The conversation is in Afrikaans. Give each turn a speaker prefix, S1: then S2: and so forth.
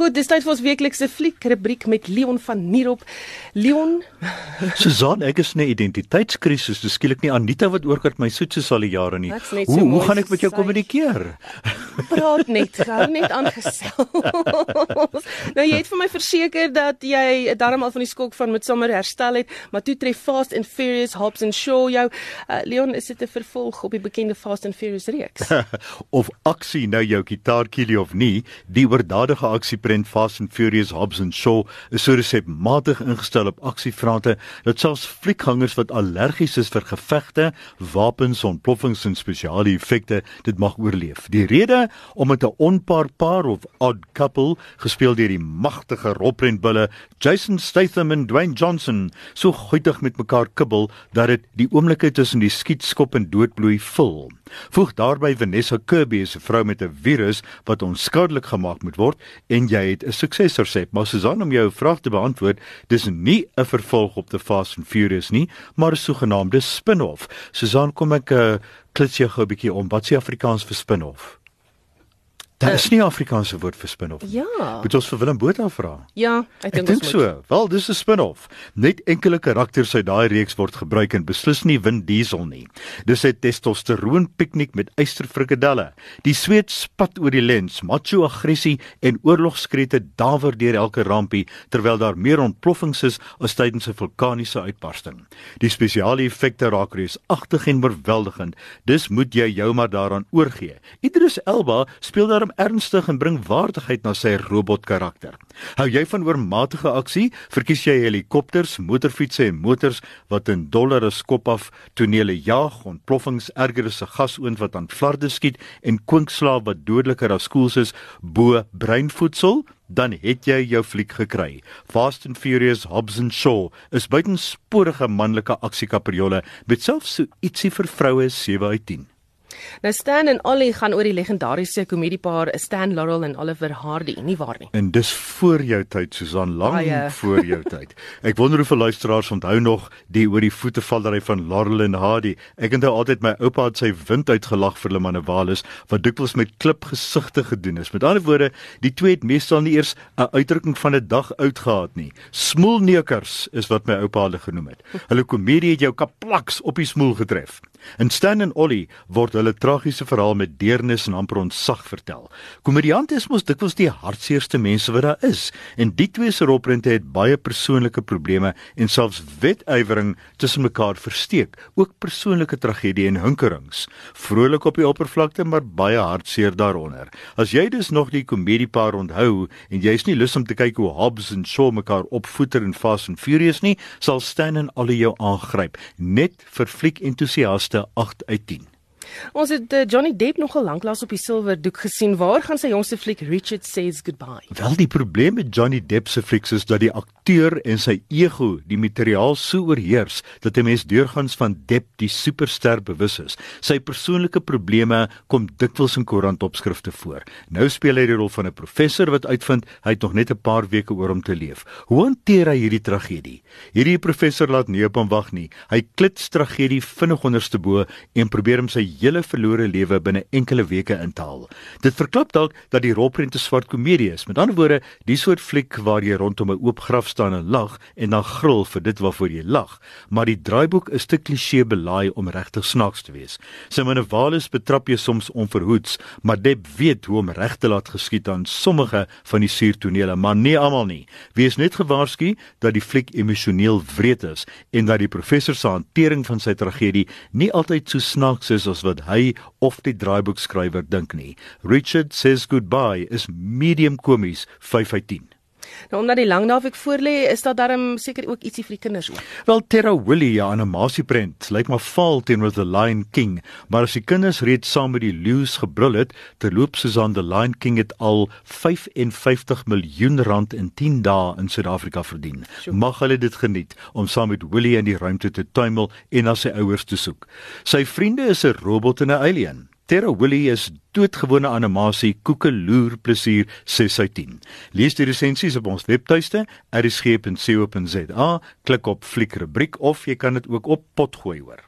S1: Goed, dis tyd vir ons weeklikse fliek rubriek met Leon van Nierop. Leon,
S2: Susan, ek is in 'n identiteitskrisis. Dis skielik nie Anita wat oorkat my soet soos al die jare nie.
S1: Net so
S2: Hoe hoe gaan ek met jou kommunikeer?
S1: Praat net, hou net aangesels. nou jy het vir my verseker dat jy darm al van die skok van Midsummer herstel het, maar toe tref Fast and Furious Hobbs and Shaw jou. Uh, Leon, is dit 'n vervolg op die bekende Fast and Furious reeks?
S2: of aksie nou jou gitaar kiel of nie, die oordadige aksieprent Fast and Furious Hobbs and Shaw is so resepmatig ingestel op aksiefronte dat selfs fliekgangers wat allergies is vir gevegte, wapens, ontploffings en spesiale effekte dit mag oorleef. Die rede om met 'n onpaar paar of odd couple gespeel deur die magtige rolprentbulle Jason Statham en Dwayne Johnson so goeietig met mekaar kibbel dat dit die oomblikke tussen die skietskop en doodbloei vul. Voeg daarby Vanessa Kirby as 'n vrou met 'n virus wat onskadelik gemaak moet word en jy het 'n suksesresep. Maar Susan om jou vraag te beantwoord, dis nie 'n vervolg op The Fast and Furious nie, maar 'n sogenaamde spin-off. Susan, kom ek uh, klits jou gou 'n bietjie om. Wat sê Afrikaans vir spin-off? Daar is nie 'n Afrikaanse woord vir spin-off nie.
S1: Ja.
S2: Moet ons vir Willem Botha vra?
S1: Ja, ek
S2: Ek
S1: dink
S2: dink
S1: ons
S2: so.
S1: moet.
S2: Wel, dis 'n spin-off. Net enkele karakters uit daai reeks word gebruik en beslis nie Vin Diesel nie. Dis 'n testosteroon piknik met eysterfrikadelle. Die sweet spat oor die lens, macho aggressie en oorlogskrete dawer deur elke rampie terwyl daar meer ontploffings is as tydens 'n vulkaniese uitbarsting. Die spesiale effekte raak reusagtig en oorweldigend. Dis moet jy jou maar daaraan oorgee. Idris Elba speel daarom ernstig en bring waardigheid na sy robotkarakter. Hou jy van oormatige aksie? Verkies jy helikopters, motorfietsse en motors wat in dollare skop af tonele jaag, ontploffings erger as 'n gasoond wat aan flarde skiet en kwinkslaap wat dodeliker as koels is bo breinvoedsel? dan het jy jou fliek gekry. Fast and Furious Hobbs and Shaw is buitensporige manlike aksiekapriolle met selfs so ietsie vir vroue 7 uit 10.
S1: Nou Stan en Ollie gaan oor die legendariese komediepaar Stan Laurel en Oliver Hardy, nie waar nie?
S2: En dis voor jou tyd Susan, lank
S1: Baie.
S2: voor jou tyd. Ek wonder hoeveel luisteraars onthou nog die oor die voetevallery van Laurel en Hardy. Ek onthou altyd my oupa het sy wind uitgelag vir hulle manewales wat dikwels met klipgesigte gedoen is. Met ander woorde, die twee het meestal nie eers 'n uitdrukking van 'n dag uitgehad nie. Smoelneukers is wat my oupa hulle genoem het. Hulle komedie het jou kaplaks op die smoel getref. In Stan en Ollie word hulle tragiese verhaal met deernis en amper ontsag vertel. Komediante is mos dikwels die hartseerste mense wat daar is en die twee se rolprente het baie persoonlike probleme en selfs wetywering tussen mekaar versteek, ook persoonlike tragedie en hunkerings. Vrolik op die oppervlakte, maar baie hartseer daaronder. As jy dus nog die komediepaar onthou en jy's nie lus om te kyk hoe Hobbs en Shaw mekaar opvoeter in Fast and Furious nie, sal Stan en Ollie jou aangryp, net vir fliek entoesiaste 8 uit 10.
S1: Ons het uh, Johnny Depp nogal lanklaas op die silwerdoek gesien. Waar gaan sy jongste fliek Richard Says Goodbye?
S2: Wel die probleem met Johnny Depp se flieks is dat die akteur en sy ego die materiaal so oorheers dat 'n mens deurgangs van Depp die superster bewus is. Sy persoonlike probleme kom dikwels in koerantopskrifte voor. Nou speel hy die rol van 'n professor wat uitvind hy het nog net 'n paar weke oor om te leef. Hoe hanteer hy hierdie tragedie? Hierdie professor laat nie op hom wag nie. Hy klits tragedie vinnig onderste bo en probeer om sy hele verlore lewe binne enkele weke in te haal. Dit verklap dalk dat die rolprent 'n swart komedie is. Met ander woorde, die soort fliek waar jy rondom 'n oop graf staan en lag en dan gril vir dit waarvoor jy lag, maar die draaiboek is te klisee belaai om regtig snaaks te wees. Sy manewales betrap jy soms onverhoeds, maar Deb weet hoe om reg te laat geskied aan sommige van die suurtonele, maar nie almal nie. Wees net gewaarsku dat die fliek emosioneel wreed is en dat die professor se hantering van sy tragedie nie altyd so snaaks is as wat hy of die draaiboekskrywer dink nie. Richard says goodbye is medium komies 5 uit 10.
S1: Nou omdat die lang naweek voorlê, is daar darm seker ook ietsie vir die kinders ook.
S2: Wel Terra Willie ja, 'n animasieprent lyk maar faal teenoor The Lion King, maar as die kinders reeds saam met die leeu's gebrul het, terloop Susan The Lion King het al 55 miljoen rand in 10 dae in Suid-Afrika verdien.
S1: Sjoe.
S2: Mag hulle dit geniet om saam met Willie in die ruimte te tuimel en na sy ouers te soek. Sy vriende is 'n robot en 'n alien. Terra Willie is doodgewone animasie koekeloer plesier 6 uit 10. Lees die resensies op ons webtuiste erisg.co.za, klik op fliek rubriek of jy kan dit ook op pot gooi hoor.